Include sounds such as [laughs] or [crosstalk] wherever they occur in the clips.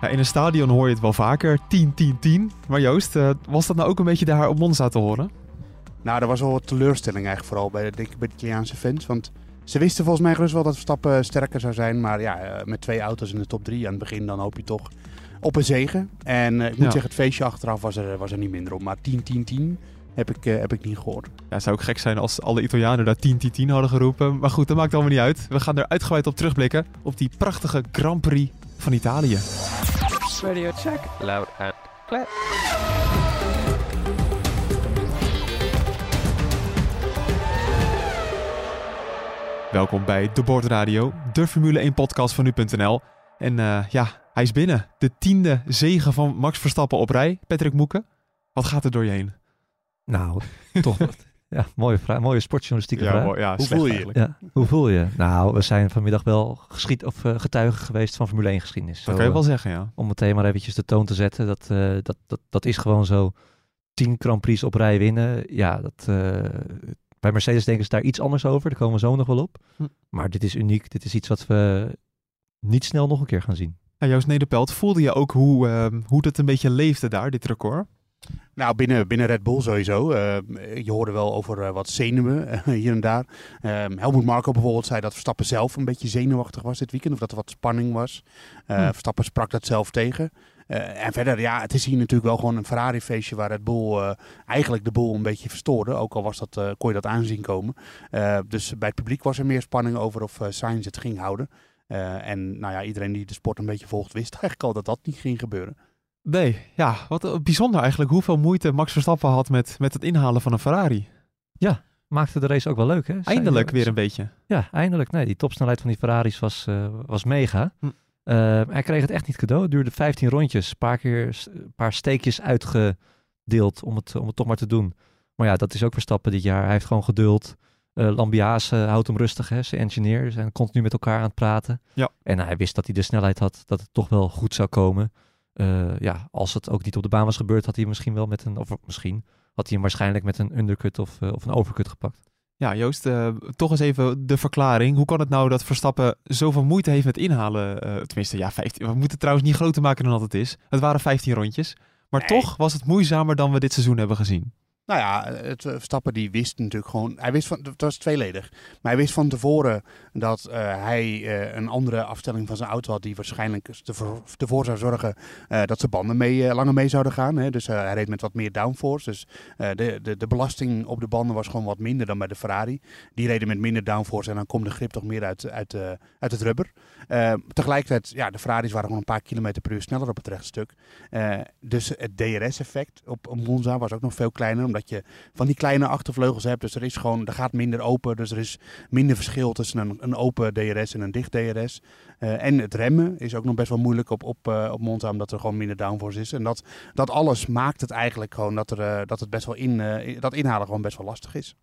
Ja, in een stadion hoor je het wel vaker, 10, 10, 10. Maar Joost, uh, was dat nou ook een beetje daar op Monza te horen? Nou, er was wel wat teleurstelling eigenlijk vooral bij, denk ik, bij de Italiaanse fans. Want ze wisten volgens mij gerust wel dat Verstappen sterker zou zijn. Maar ja, eh, met twee auto's in de top 3 aan het begin, dan hoop je toch op een zegen. En uh, ik moet Ja. zeggen, het feestje achteraf was er, was er niet minder op. Maar 10, 10, 10 heb ik, uh, heb ik niet gehoord. Ja, het zou ook gek zijn als alle Italianen daar 10, 10, 10 hadden geroepen. Maar goed, dat maakt allemaal niet uit. We gaan er uitgebreid op terugblikken op die prachtige Grand Prix van Italië. Radio check. Loud and clear. Welkom bij De Board Radio, de Formule 1 podcast van nu.nl. En uh, ja, hij is binnen. De tiende zegen van Max Verstappen op rij. Patrick Moeken, wat gaat er door je heen? Nou, [laughs] toch wat. Ja, mooie, vraag, mooie sportjournalistieke Ja, vraag. mooi, ja, Hoe voel je je? eigenlijk. Ja, hoe voel je? Nou, we zijn vanmiddag wel geschied, of, uh, getuigen geweest van Formule 1 geschiedenis. Dat kan je wel zeggen, ja. Om meteen maar eventjes de toon te zetten. Dat, uh, dat, dat, dat is gewoon zo. 10 Grand Prix op rij winnen. Ja, dat, uh, bij Mercedes denken ze daar iets anders over. Daar komen we zo nog wel op. Hm. Maar dit is uniek. Dit is iets wat we niet snel nog een keer gaan zien. Ja, Joost Nederpelt, voelde je ook hoe, uh, hoe dat een beetje leefde daar, dit record? Nou, binnen, binnen Red Bull sowieso. Uh, je hoorde wel over uh, wat zenuwen uh, [laughs] hier en daar. Um, Helmoet Marco bijvoorbeeld zei dat Verstappen zelf een beetje zenuwachtig was dit weekend. Of dat er wat spanning was. Hm. Verstappen sprak dat zelf tegen. En verder, ja, het is hier natuurlijk wel gewoon een Ferrari-feestje waar Red Bull eigenlijk de boel een beetje verstoorde. Ook al was dat, kon je dat aanzien komen. Dus bij het publiek was er meer spanning over of Sainz het ging houden. En nou ja, iedereen die de sport een beetje volgt wist [laughs] eigenlijk al dat dat niet ging gebeuren. Nee, ja, wat bijzonder eigenlijk hoeveel moeite Max Verstappen had met, met het inhalen van een Ferrari. Ja, maakte de race ook wel leuk, hè? Eindelijk weer een beetje. Ja, eindelijk. Nee, die topsnelheid van die Ferraris was, uh, was mega. Hm. Uh, hij kreeg het echt niet cadeau. Het duurde 15 rondjes. Een paar keer een paar steekjes uitgedeeld om het, om het toch maar te doen. Maar ja, dat is ook Verstappen dit jaar. Hij heeft gewoon geduld. Uh, Lambiase houdt hem rustig, hè, zijn engineer. Ze zijn continu met elkaar aan het praten. Ja. En hij wist dat hij de snelheid had, dat het toch wel goed zou komen. Uh, ja, als het ook niet op de baan was gebeurd, had hij misschien wel met een, of misschien, had hij hem waarschijnlijk met een undercut of, uh, of een overcut gepakt. Ja, Joost, uh, toch eens even de verklaring. Hoe kan het nou dat Verstappen zoveel moeite heeft met inhalen? tenminste, ja, 15. We moeten het trouwens niet groter maken dan dat het is. Het waren 15 rondjes. Maar nee. toch was het moeizamer dan we dit seizoen hebben gezien. Nou ja, het Verstappen die wist natuurlijk gewoon, hij wist van, het was tweeledig, maar hij wist van tevoren dat uh, hij uh, een andere afstelling van zijn auto had die waarschijnlijk ervoor, ervoor zou zorgen dat zijn banden mee, langer mee zouden gaan. Hè. Dus hij reed met wat meer downforce, dus de, de, de belasting op de banden was gewoon wat minder dan bij de Ferrari. Die reden met minder downforce en dan komt de grip toch meer uit, uit, uit het rubber. tegelijkertijd, ja, de Ferraris waren gewoon een paar kilometer per uur sneller op het rechtstuk. dus het DRS-effect op, op Monza was ook nog veel kleiner, omdat je van die kleine achtervleugels hebt. Dus er is gewoon, er gaat minder open. Dus er is minder verschil tussen een, een open DRS en een dicht DRS. Uh, en het remmen is ook nog best wel moeilijk op, op, uh, op Monza, omdat er gewoon minder downforce is. En dat, dat alles maakt het eigenlijk gewoon dat, er, uh, dat het best wel in, dat inhalen gewoon best wel lastig is.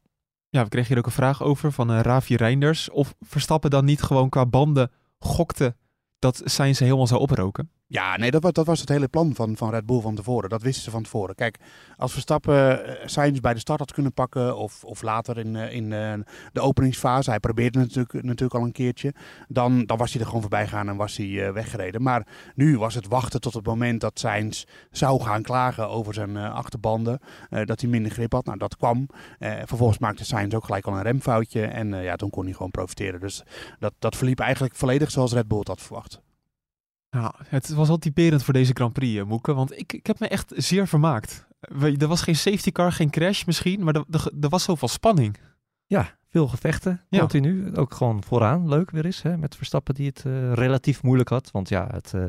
Ja, we kregen hier ook een vraag over van Ravi Reinders. Of Verstappen dan niet gewoon qua banden gokte dat Sainz helemaal zou oproken? Ja, nee, dat, dat was het hele plan van, van Red Bull van tevoren. Dat wisten ze van tevoren. Kijk, als Verstappen uh, Sainz bij de start had kunnen pakken of, of later in, uh, in uh, de openingsfase, hij probeerde natuurlijk, natuurlijk al een keertje, dan, dan was hij er gewoon voorbij gegaan en was hij weggereden. Maar nu was het wachten tot het moment dat Sainz zou gaan klagen over zijn achterbanden, dat hij minder grip had. Nou, dat kwam. vervolgens maakte Sainz ook gelijk al een remfoutje en ja, toen kon hij gewoon profiteren. Dus dat, dat verliep eigenlijk volledig zoals Red Bull had verwacht. Ja, het was wel typerend voor deze Grand Prix, Moeke. Want ik, ik heb me echt zeer vermaakt. Er was geen safety car, geen crash misschien, maar er, er, er was zoveel spanning. Ja, veel gevechten, Ja. continu. Ook gewoon vooraan, leuk weer is, hè, met Verstappen die het eh, relatief moeilijk had. Want ja, het, eh,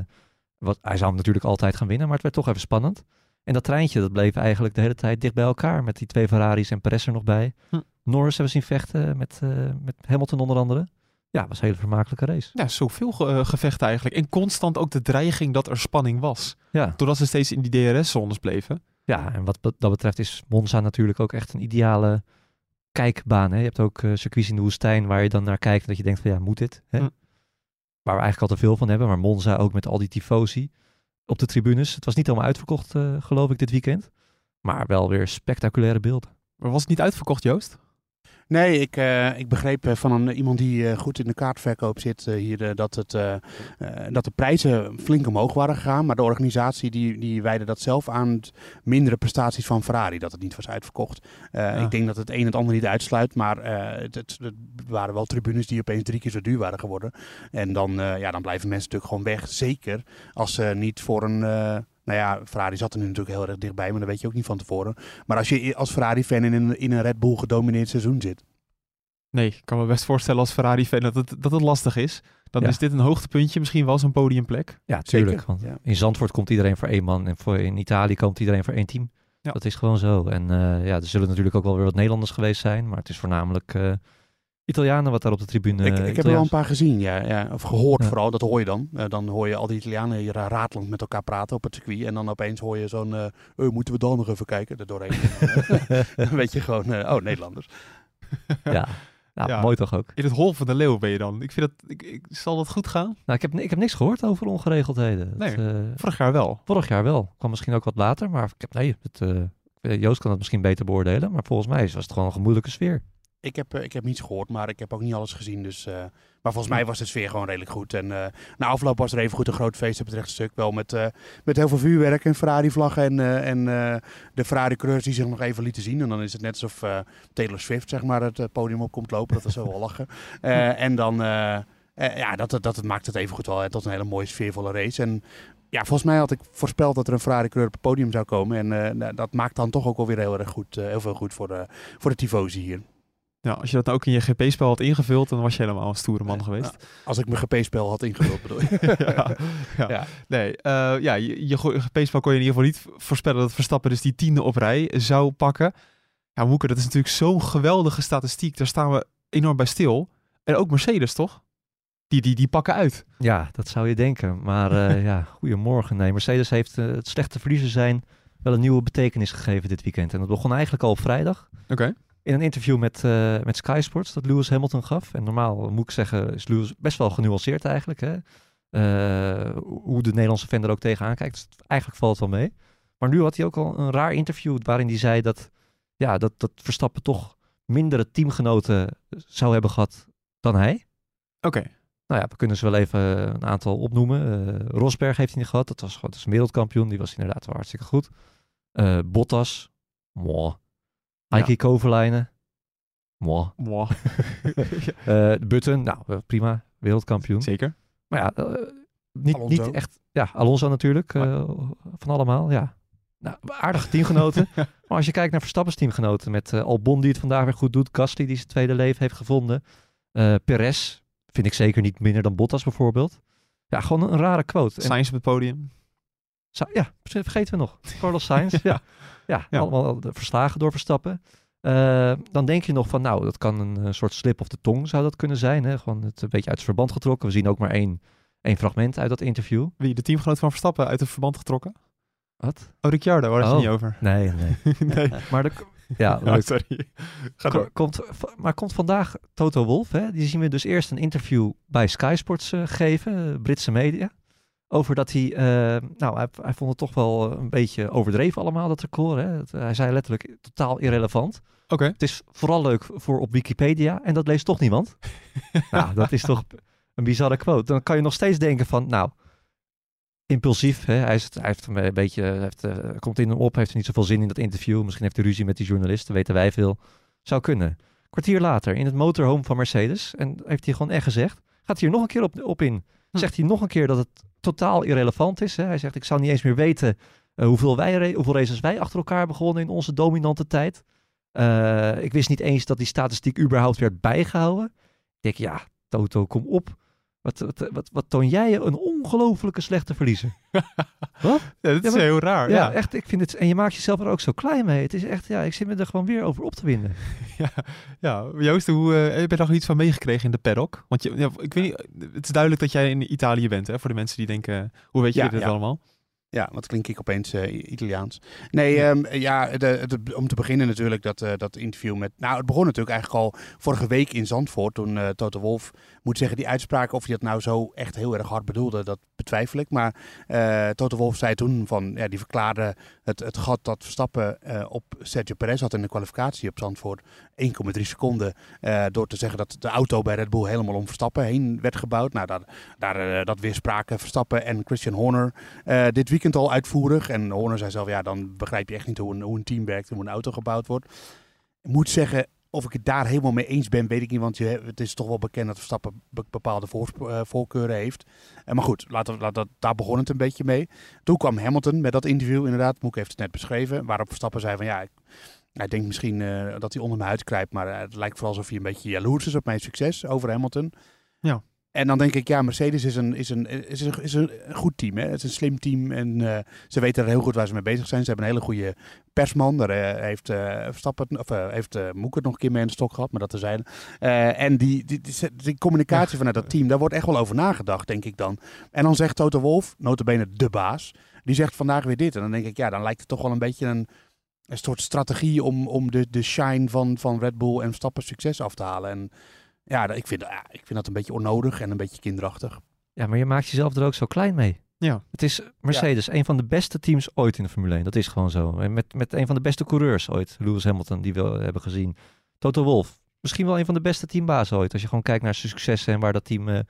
wat, hij zou hem natuurlijk altijd gaan winnen, maar het werd toch even spannend. En dat treintje, dat bleef eigenlijk de hele tijd dicht bij elkaar, met die twee Ferraris en Perez er nog bij. Hm. Norris hebben we zien vechten met, eh, met Hamilton onder andere. Ja, was een hele vermakelijke race. Ja, zoveel ge- eh, gevechten eigenlijk. En constant ook de dreiging dat er spanning was. Ja, Doordat ze steeds in die DRS-zones bleven. Ja, en wat be- dat betreft is Monza natuurlijk ook echt een ideale kijkbaan. Hè? Je hebt ook eh, circuits in de woestijn waar je dan naar kijkt en dat je denkt van ja, moet dit? Hè? Hm. Waar we eigenlijk al te veel van hebben. Maar Monza ook met al die tifosi op de tribunes. Het was niet helemaal uitverkocht, eh, geloof ik, dit weekend. Maar wel weer spectaculaire beelden. Maar was het niet uitverkocht, Joost? Nee, ik, eh, ik begreep eh, van een, iemand die eh, goed in de kaartverkoop zit hier dat, het, dat de prijzen flink omhoog waren gegaan. Maar de organisatie die, die wijde dat zelf aan het mindere prestaties van Ferrari, dat het niet was uitverkocht. Ik denk dat het een het ander niet uitsluit, maar het, het, het waren wel tribunes die opeens drie keer zo duur waren geworden. En dan, ja, dan blijven mensen natuurlijk gewoon weg. Zeker als ze niet voor een... nou ja, Ferrari zat er nu natuurlijk heel erg dichtbij, maar dat weet je ook niet van tevoren. Maar als je als Ferrari-fan in een, in een Red Bull gedomineerd seizoen zit, Nee, ik kan me best voorstellen als Ferrari-fan dat het, dat het lastig is. Dan Ja. is dit een hoogtepuntje, misschien wel zo'n podiumplek. Ja, tuurlijk. Want ja. in Zandvoort komt iedereen voor één man en voor, in Italië komt iedereen voor één team. Ja. Dat is gewoon zo. En eh, ja, er zullen natuurlijk ook wel weer wat Nederlanders geweest zijn, maar het is voornamelijk eh, Italianen wat daar op de tribune... ik, ik heb er wel een paar gezien, ja, ja. of gehoord Ja. vooral, dat hoor je dan. Eh, dan hoor je al die Italianen hier eh, ratelend met elkaar praten op het circuit. En dan opeens hoor je zo'n, eh, "Eh, moeten we dan nog even kijken, er doorheen. [laughs] [laughs] dan weet je gewoon, eh, oh, Nederlanders. Ja. Ja, [laughs] Ja. mooi toch ook. In het hol van de leeuw ben je dan. Ik vind dat, ik, ik, zal dat goed gaan? Nou, ik heb, ik heb niks gehoord over ongeregeldheden. Nee. Het, eh, Vorig jaar wel. vorig jaar wel. Kwam misschien ook wat later, maar ik heb, nee, het, eh, Joost kan het misschien beter beoordelen. Maar volgens mij was het gewoon een gemoedelijke sfeer. Ik heb, eh, ik heb niets gehoord, maar ik heb ook niet alles gezien. Dus, eh, maar volgens mij was de sfeer gewoon redelijk goed. En eh, na afloop was er even goed een groot feest op het rechte stuk. Wel met, met heel veel vuurwerk en Ferrari-vlaggen. En, en de Ferrari-coureurs die zich nog even lieten zien. En dan is het net alsof Taylor Swift zeg maar, het podium op komt lopen. Dat was zo wel lachen. [laughs] En dan, ja, dat, dat, dat maakt het even goed wel hè, tot een hele mooie sfeervolle race. En ja, volgens mij had ik voorspeld dat er een Ferrari-coureur op het podium zou komen. En dat maakt dan toch ook wel weer heel erg goed, heel veel goed voor de, voor de tifosi hier. Ja, als je dat nou ook in je GP-spel had ingevuld, dan was je helemaal een stoere man geweest. Als ik mijn GP-spel had ingevuld, bedoel [laughs] je. ja, ja. Ja. Nee, eh, ja, je, je GP-spel kon je in ieder geval niet voorspellen dat Verstappen dus die tiende op rij zou pakken. Ja, Moeke, dat is natuurlijk zo'n geweldige statistiek. Daar staan we enorm bij stil. En ook Mercedes, toch? Die, die, die pakken uit. Ja, dat zou je denken. Maar eh, [laughs] ja, goedemorgen. Nee, Mercedes heeft eh, het slechte verliezer zijn wel een nieuwe betekenis gegeven dit weekend. En dat begon eigenlijk al op vrijdag. Oké. In een interview met, eh, met Sky Sports dat Lewis Hamilton gaf. En normaal moet ik zeggen, is Lewis best wel genuanceerd eigenlijk. Hè? Eh, hoe de Nederlandse fan er ook tegenaan kijkt. Dus eigenlijk valt het wel mee. Maar nu had hij ook al een raar interview waarin hij zei dat, ja, dat, dat Verstappen toch mindere teamgenoten zou hebben gehad dan hij. Oké. Nou ja, we kunnen ze wel even een aantal opnoemen. Eh, Rosberg heeft hij niet gehad. Dat was gewoon dat is een wereldkampioen. Die was inderdaad wel hartstikke goed. Bottas. Mooi. Heikki Kovalainen. Mooi. Mwah. [laughs] Eh, Button. Nou, prima. Wereldkampioen. Zeker. Maar ja, eh, niet, Alonso. niet echt... Ja, Alonso natuurlijk. eh, van allemaal, ja. Nou, aardige teamgenoten. [laughs] maar als je kijkt naar Verstappen's teamgenoten... met Albon die het vandaag weer goed doet... Gasly die zijn tweede leven heeft gevonden... eh Perez vind ik zeker niet minder dan Bottas bijvoorbeeld. Ja, gewoon een rare quote. En, Sainz op het podium. Sa- ja, vergeten we nog. Carlos Sainz, [laughs] ja. Ja, Ja. allemaal verslagen door Verstappen. Eh, dan denk je nog van, nou, dat kan een soort slip of de tong zou dat kunnen zijn. Hè? Gewoon het een beetje uit het verband getrokken. We zien ook maar één, één fragment uit dat interview. Wie, de teamgenoot van Verstappen uit het verband getrokken? Wat? Oh, Ricciardo, waar is Oh. niet over? Nee, nee. [laughs] nee. Maar de, ja, [laughs] sorry. Ga door. Komt, maar komt vandaag Toto Wolff, hè? die zien we dus eerst een interview bij Sky Sports eh, geven, eh, Britse media. Over dat hij, eh, nou, hij, hij vond het toch wel een beetje overdreven allemaal, dat record. Hè? Het- hij zei letterlijk totaal irrelevant. Oké. Het is vooral leuk voor op Wikipedia en dat leest toch niemand. [laughs] nou, dat is toch een bizarre quote. Dan kan je nog steeds denken van, nou, impulsief. Hè? Hij, is, hij heeft een beetje, heeft, eh, komt in hem op, heeft er niet zoveel zin in dat interview. Misschien heeft hij ruzie met die journalisten, weten wij veel. Zou kunnen. Kwartier later in het motorhome van Mercedes. En heeft hij gewoon echt gezegd. Gaat hij hier nog een keer op, op in. Hm. Zegt hij nog een keer dat het totaal irrelevant is. Hè? Hij zegt, ik zou niet eens meer weten eh, hoeveel, wij, hoeveel races wij achter elkaar begonnen in onze dominante tijd. Eh, ik wist niet eens dat die statistiek überhaupt werd bijgehouden. Ik denk, ja, Toto, kom op. Wat, wat, wat, wat toon jij een ongelofelijke slechte verliezer. [laughs] Ja, dat is maar- heel raar. Ja, Ja, echt. Ik vind het, en je maakt jezelf er ook zo klein mee. Het is echt, ja, ik zit me er gewoon weer over op te winden. [laughs] ja, ja. Joost, hoe, eh, heb je daar nog iets van meegekregen in de paddock? Want je, ja, ik weet niet, het is duidelijk dat jij in Italië bent, hè, voor de mensen die denken, hoe weet je Ja, dit ja. allemaal? Ja, wat klink ik opeens eh, Italiaans. Nee, ehm, ja, de, de- om te beginnen natuurlijk dat, eh, dat interview met... Nou, het begon natuurlijk eigenlijk al vorige week in Zandvoort. Toen eh Toto Wolf, moet zeggen, die uitspraak, of hij dat nou zo echt heel erg hard bedoelde, dat betwijfel ik. Maar Toto Wolf zei toen van, ja, die verklaarde het, het gat dat Verstappen op Sergio Perez had in de kwalificatie op Zandvoort. 1,3 seconden. door te zeggen dat de auto bij Red Bull helemaal om Verstappen heen werd gebouwd. Nou, daar, daar, dat weerspraken Verstappen en Christian Horner dit weekend al uitvoerig. En Horner zei zelf, ja, dan begrijp je echt niet hoe een, hoe een team werkt en hoe een auto gebouwd wordt. Moet zeggen, of ik het daar helemaal mee eens ben, weet ik niet. Want je, het is toch wel bekend dat Verstappen be- bepaalde voorsp- eh, voorkeuren heeft. Eh, maar goed, laten dat, daar begon het een beetje mee. Toen kwam Hamilton met dat interview, inderdaad. Moek heeft het net beschreven. Waarop Verstappen zei van, ja, ik, hij denkt misschien eh, dat hij onder mijn huid kruipt. Maar het lijkt vooral alsof hij een beetje jaloers is op mijn succes over Hamilton. Ja. En dan denk ik, ja, Mercedes is een, is een, is een, is een goed team. Hè? Het is een slim team en eh, ze weten heel goed waar ze mee bezig zijn. Ze hebben een hele goede persman. Daar eh, heeft, eh Verstappen, of, heeft Moek het nog een keer mee in de stok gehad, maar dat te zijn. en die, die, die, die communicatie vanuit dat team, daar wordt echt wel over nagedacht, denk ik dan. En dan zegt Toto Wolf, notabene de baas, die zegt vandaag weer dit. En dan denk ik, ja, dan lijkt het toch wel een beetje een, een soort strategie om, om de, de shine van, van Red Bull en Verstappen succes af te halen. En ja, ik vind, ja, ik vind dat een beetje onnodig en een beetje kinderachtig. Ja, maar je maakt jezelf er ook zo klein mee. Ja. Het is Mercedes, een van de beste teams ooit in de Formule 1. Dat is gewoon zo. En met, met een van de beste coureurs ooit, Lewis Hamilton, die we hebben gezien. Toto Wolff, misschien wel een van de beste teambazen ooit. Als je gewoon kijkt naar zijn successen en waar dat team eh,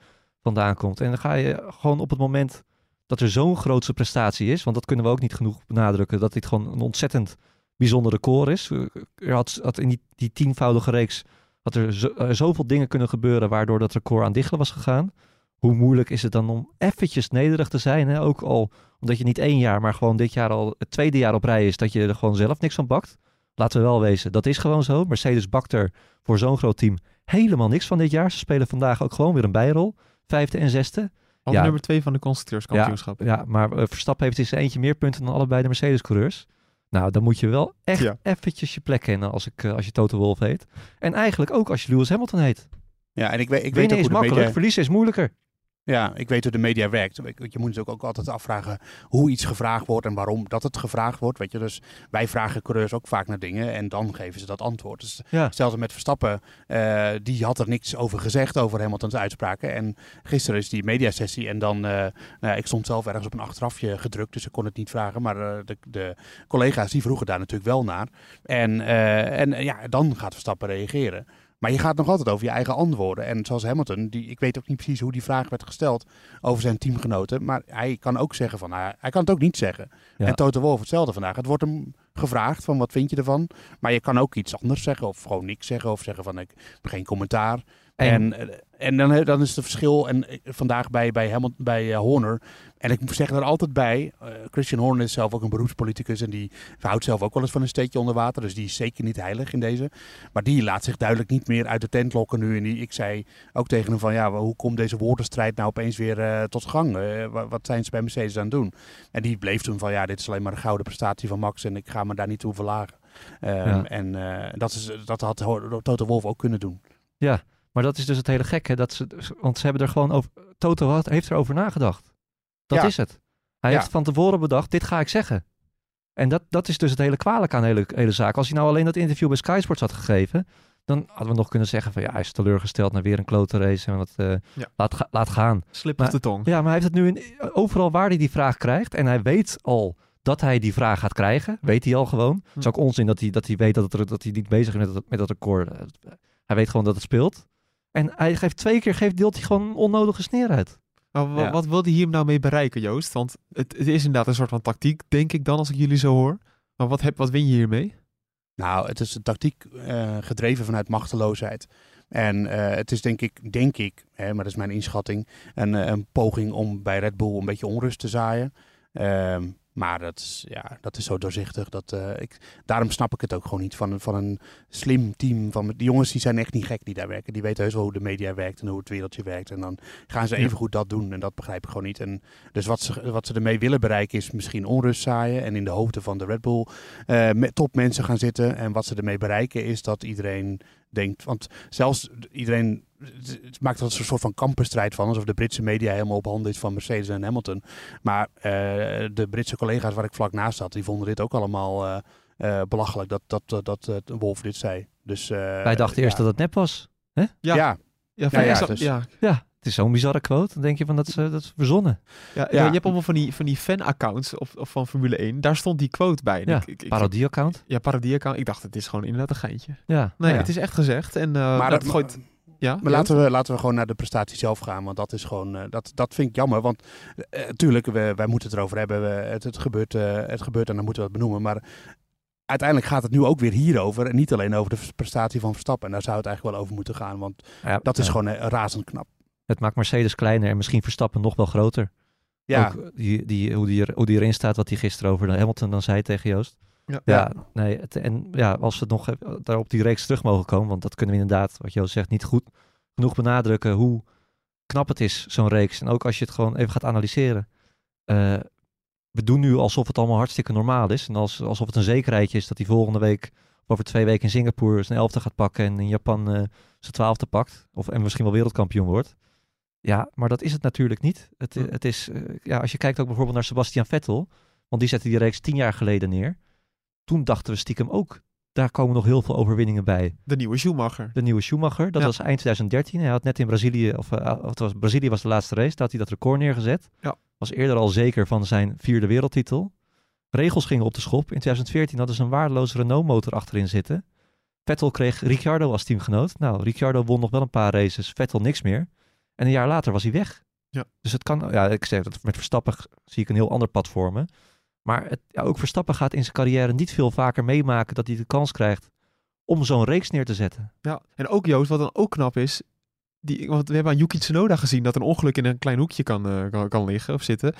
vandaan komt. En dan ga je gewoon op het moment dat er zo'n grootse prestatie is, want dat kunnen we ook niet genoeg benadrukken, dat dit gewoon een ontzettend bijzonder record is. Eh, Er had, had in die, die tienvoudige reeks had er zo, eh, zoveel dingen kunnen gebeuren waardoor dat record aan dichtelen was gegaan hoe moeilijk is het dan om eventjes nederig te zijn? Hè? Ook al omdat je niet één jaar, maar gewoon dit jaar al het tweede jaar op rij is dat je er gewoon zelf niks van bakt. Laten we wel wezen, dat is gewoon zo. Mercedes bakt er voor zo'n groot team helemaal niks van dit jaar. Ze spelen vandaag ook gewoon weer een bijrol. Vijfde en zesde. Al Ja. nummer twee van de constructeurskampioenschap. Ja, maar eh, Verstappen heeft in zijn eentje meer punten dan allebei de Mercedes-coureurs. Nou, dan moet je wel echt Ja. eventjes je plek kennen als, ik, eh, als je Toto Wolff heet. En eigenlijk ook als je Lewis Hamilton heet. Ja, en ik weet, ik weet Winnen ook is makkelijk, media... verliezen is moeilijker. Ja, ik weet hoe de media werkt. Je moet natuurlijk ook altijd afvragen hoe iets gevraagd wordt en waarom dat het gevraagd wordt. Weet je? Dus wij vragen coureurs ook vaak naar dingen en dan geven ze dat antwoord. Dus Ja. Hetzelfde met Verstappen, eh, die had er niks over gezegd over Hamilton's uitspraken. En gisteren is die mediasessie en dan, eh, nou ja, ik stond zelf ergens op een achterafje gedrukt, dus ik kon het niet vragen. Maar eh, de, de collega's die vroegen daar natuurlijk wel naar. En, en ja, dan gaat Verstappen reageren. Maar je gaat nog altijd over je eigen antwoorden. En zoals Hamilton, die, ik weet ook niet precies hoe die vraag werd gesteld over zijn teamgenoten. Maar hij kan ook zeggen van, nou, hij kan het ook niet zeggen. Ja. En Toto Wolff hetzelfde vandaag. Het wordt hem gevraagd van, wat vind je ervan? Maar je kan ook iets anders zeggen of gewoon niks zeggen. Of zeggen van, ik heb geen commentaar. En- En, en dan, dan is het verschil en eh, vandaag bij, bij, Hamilton, bij eh, Horner. En ik zeg er altijd bij, eh, Christian Horner is zelf ook een beroepspoliticus. En die houdt zelf ook wel eens van een steekje onder water. Dus die is zeker niet heilig in deze. Maar die laat zich duidelijk niet meer uit de tent lokken nu. En die, ik zei ook tegen hem van, ja, hoe komt deze woordenstrijd nou opeens weer eh, tot gang? Eh, wa- wat zijn ze bij Mercedes aan het doen? En die bleef toen van, ja, dit is alleen maar een gouden prestatie van Max. En ik ga me daar niet toe verlagen. Ehm, Ja. En eh, dat, is, dat had Toto Wolff ook kunnen doen. Ja, maar dat is dus het hele gekke. Dat ze, want ze hebben er gewoon over. Toto had, heeft erover nagedacht. Dat Ja. is het. Hij Ja. heeft van tevoren bedacht: dit ga ik zeggen. En dat, dat is dus het hele kwalijk aan de hele, hele zaak. Als hij nou alleen dat interview bij Sky Sports had gegeven, dan hadden we nog kunnen zeggen: van ja, hij is teleurgesteld naar weer een klote race en wat, eh, Ja. laat, ga- laat gaan. Slip Maar- de tong. Ja, maar hij heeft het nu in, overal waar hij die vraag krijgt. En hij weet al dat hij die vraag gaat krijgen. Weet hij al gewoon. Het is ook onzin dat hij, dat hij weet dat, het, dat hij niet bezig is met dat, met dat record. Hij weet gewoon dat het speelt. En hij geeft twee keer, geeft, deelt hij gewoon onnodige sneer uit. Maar wa- Ja. wat wil hij hier nou mee bereiken, Joost? Want het, het is inderdaad een soort van tactiek, denk ik dan, als ik jullie zo hoor. Maar wat, heb, wat win je hiermee? Nou, het is een tactiek eh, gedreven vanuit machteloosheid. En eh, het is denk ik, denk ik, hè, maar dat is mijn inschatting, een, eh, een poging om bij Red Bull een beetje onrust te zaaien. Ehm, maar dat is, ja, dat is zo doorzichtig. Dat, eh, ik, daarom snap ik het ook gewoon niet van, een- van een slim team. Van, die jongens die zijn echt niet gek die daar werken. Die weten heus wel hoe de media werkt en hoe het wereldje werkt. En dan gaan ze even goed dat doen. En dat begrijp ik gewoon niet. En dus wat ze, wat ze ermee willen bereiken is misschien onrust zaaien. En in de hoofden van de Red Bull eh, met topmensen gaan zitten. En wat ze ermee bereiken is dat iedereen denkt. Want zelfs iedereen het- maakt er een soort van kampenstrijd van. Alsof de Britse media helemaal op handen is van Mercedes en Hamilton. Maar eh, de Britse collega's waar ik vlak naast zat, die vonden dit ook allemaal eh, eh, belachelijk dat, dat, dat, dat Wolf dit zei. Dus, eh, Wij dachten eerst ja. dat het nep was. Ja. Ja, Ja, Ja, ja, dat- dus- ja, Ja, het is zo'n bizarre quote. Dan denk je van dat is, eh, dat is verzonnen. ja, Ja. ja, je hebt allemaal van die, van die fan-accounts of, of van Formule 1. Daar stond die quote bij. Ja, ik- ik- ik- Parodie-account. Ja, parodie-account. Ik dacht, het is gewoon inderdaad een geintje. Ja, Nee, ja. het is echt gezegd. En eh maar, dat dat gooit... Ja, Maar laten we, laten we gewoon naar de prestatie zelf gaan. Want dat is gewoon. eh, dat, dat vind ik jammer. Want natuurlijk, we, wij moeten het erover hebben. We, het, het, gebeurt, eh, het gebeurt en dan moeten we het benoemen. Maar uiteindelijk gaat het nu ook weer hierover. En niet alleen over de prestatie van Verstappen. En daar zou het eigenlijk wel over moeten gaan. Want Ja, dat is ja. gewoon razend knap. Het maakt Mercedes kleiner en misschien Verstappen nog wel groter. Ja, Ook die, die, hoe, die er, hoe die erin staat, wat hij gisteren over de Hamilton dan zei tegen Joost. Ja. Ja, nee, het, en ja, als we het nog even daar op die reeks terug mogen komen, want dat kunnen we inderdaad, wat Joost zegt, niet goed genoeg benadrukken hoe knap het is, zo'n reeks. En ook als je het gewoon even gaat analyseren. Eh, we doen nu alsof het allemaal hartstikke normaal is. En als, alsof het een zekerheidje is dat hij volgende week, of over twee weken in Singapore, zijn elfde gaat pakken en in Japan eh, zijn twaalfde pakt. Of, en misschien wel wereldkampioen wordt. Ja, maar dat is het natuurlijk niet. Het, Hm. het is, eh, ja, als je kijkt ook bijvoorbeeld naar Sebastian Vettel, want die zette die reeks tien jaar geleden neer. Toen dachten we stiekem ook, daar komen nog heel veel overwinningen bij. De nieuwe Schumacher. De nieuwe Schumacher, dat Ja. was eind 2013. Hij had net in Brazilië, of, eh, of het was, Brazilië was de laatste race, daar had hij dat record neergezet. Ja. Was eerder al zeker van zijn vierde wereldtitel. Regels gingen op de schop. In 2014 hadden ze een waardeloze Renault-motor achterin zitten. Vettel kreeg Ricciardo als teamgenoot. Nou, Ricciardo won nog wel een paar races, Vettel niks meer. En een jaar later was hij weg. Ja. Dus het kan, ja, ik zeg dat met Verstappen zie ik een heel ander pad vormen. Maar het, ja, ook Verstappen gaat in zijn carrière niet veel vaker meemaken dat hij de kans krijgt om zo'n reeks neer te zetten. Ja, en ook Joost, wat dan ook knap is, die, want we hebben aan Yuki Tsunoda gezien dat een ongeluk in een klein hoekje kan, eh, kan, kan liggen of zitten.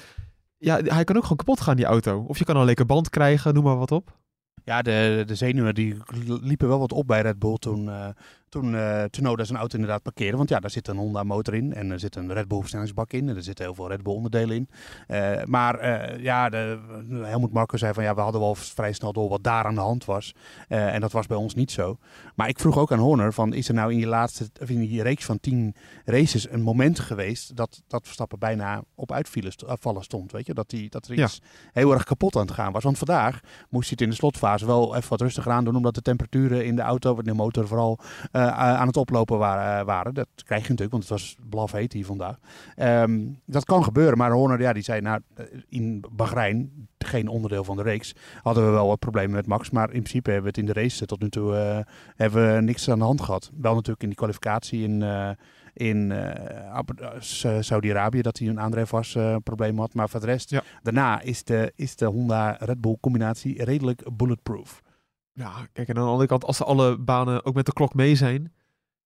Ja, hij kan ook gewoon kapot gaan, die auto. Of je kan een lekker band krijgen, noem maar wat op. ja de, de zenuwen die liepen wel wat op bij Red Bull toen, eh toen eh Tsunoda zijn auto inderdaad parkeerde. Want ja, daar zit een Honda motor in en er zit een Red Bull versnellingsbak in. En er zitten heel veel Red Bull onderdelen in. Eh, maar eh, ja, de, Helmut Marko zei van ja, we hadden wel vrij snel door wat daar aan de hand was. En dat was bij ons niet zo. Maar ik vroeg ook aan Horner van is er nou in die laatste, of in die reeks van tien races een moment geweest dat, dat Verstappen bijna op uitvallen st- stond. Weet je, dat, die, dat er Ja. iets heel erg kapot aan het gaan was. Want vandaag moest hij het in de slotfase wel even wat rustiger aan doen, omdat de temperaturen in de auto, de motor vooral, aan het oplopen waren, waren. Dat krijg je natuurlijk, want het was blaf heet hier vandaag. Ehm, dat kan gebeuren, maar Horner ja, die zei, nou, eh, in Bahrein, geen onderdeel van de reeks, hadden we wel wat problemen met Max. Maar in principe hebben we het in de race tot nu toe eh, hebben we niks aan de hand gehad. Wel natuurlijk in die kwalificatie in, eh, in eh, eh, Saudi-Arabië dat hij een aandrijf was eh probleem had. Maar voor de rest, Ja. daarna is de, is de Honda Red Bull combinatie redelijk bulletproof. Ja, kijk, en aan de andere kant, als alle banen ook met de klok mee zijn,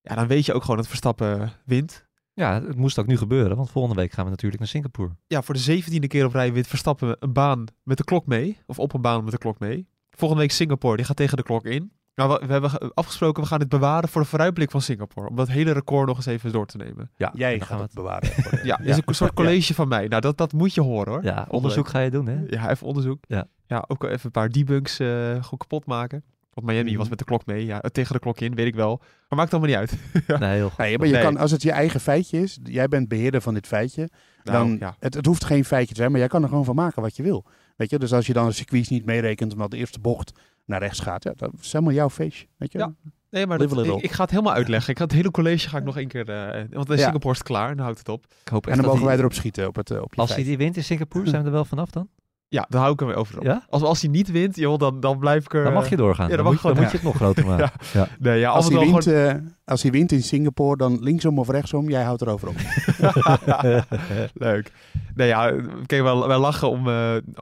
ja, dan weet je ook gewoon dat Verstappen wint. Ja, het moest ook nu gebeuren, want volgende week gaan we natuurlijk naar Singapore. Ja, voor de zeventiende keer op rij wint Verstappen een baan met de klok mee. Of op een baan met de klok mee. Volgende week Singapore, die gaat tegen de klok in. Nou, we, we hebben ge- afgesproken, we gaan dit bewaren voor de vooruitblik van Singapore. Om dat hele record nog eens even door te nemen. Ja, Jij dan gaat we het bewaren. [laughs] Ja, is een soort college van mij. Nou, dat, dat moet je horen hoor. Ja, onderzoek ga je doen, hè? Ja, even onderzoek. Ja. ja ook wel even een paar debugs eh gewoon kapot maken. Want Miami Mhm. was met de klok mee. Ja, tegen de klok in, weet ik wel. Maar maakt allemaal niet uit. [laughs] Nee, heel goed. Nee, maar je Nee. kan, als het je eigen feitje is, jij bent beheerder van dit feitje, Nou, dan, ja. het, het hoeft geen feitje te zijn, maar jij kan er gewoon van maken wat je wil. Weet je, dus als je dan de circuits niet meerekent omdat de eerste bocht naar rechts gaat, ja, dat is helemaal jouw feestje. Weet je? Ja. Nee, maar dat- ik, ik ga het helemaal uitleggen. Ik ga het hele college ga ik nog één keer... eh, want in Ja. Singapore is het klaar en dan houdt het op. Ik hoop En dan mogen wij erop schieten op, het, eh, op je Als hij die wint in Singapore, zijn we er wel vanaf dan? Ja, dan hou ik hem weer over op. Ja? Als, als hij niet wint, joh, dan, dan blijf ik er... Dan mag je doorgaan. ja, dan, dan moet, mag je, dan gewoon- moet je het nog groter [laughs] maken. ja. Nee, ja, Als hij, wint, gewoon... eh, als hij wint in Singapore, dan linksom of rechtsom, jij houdt erover op. [laughs] Leuk. Nee, ja, kijk, wij, wij lachen om, eh,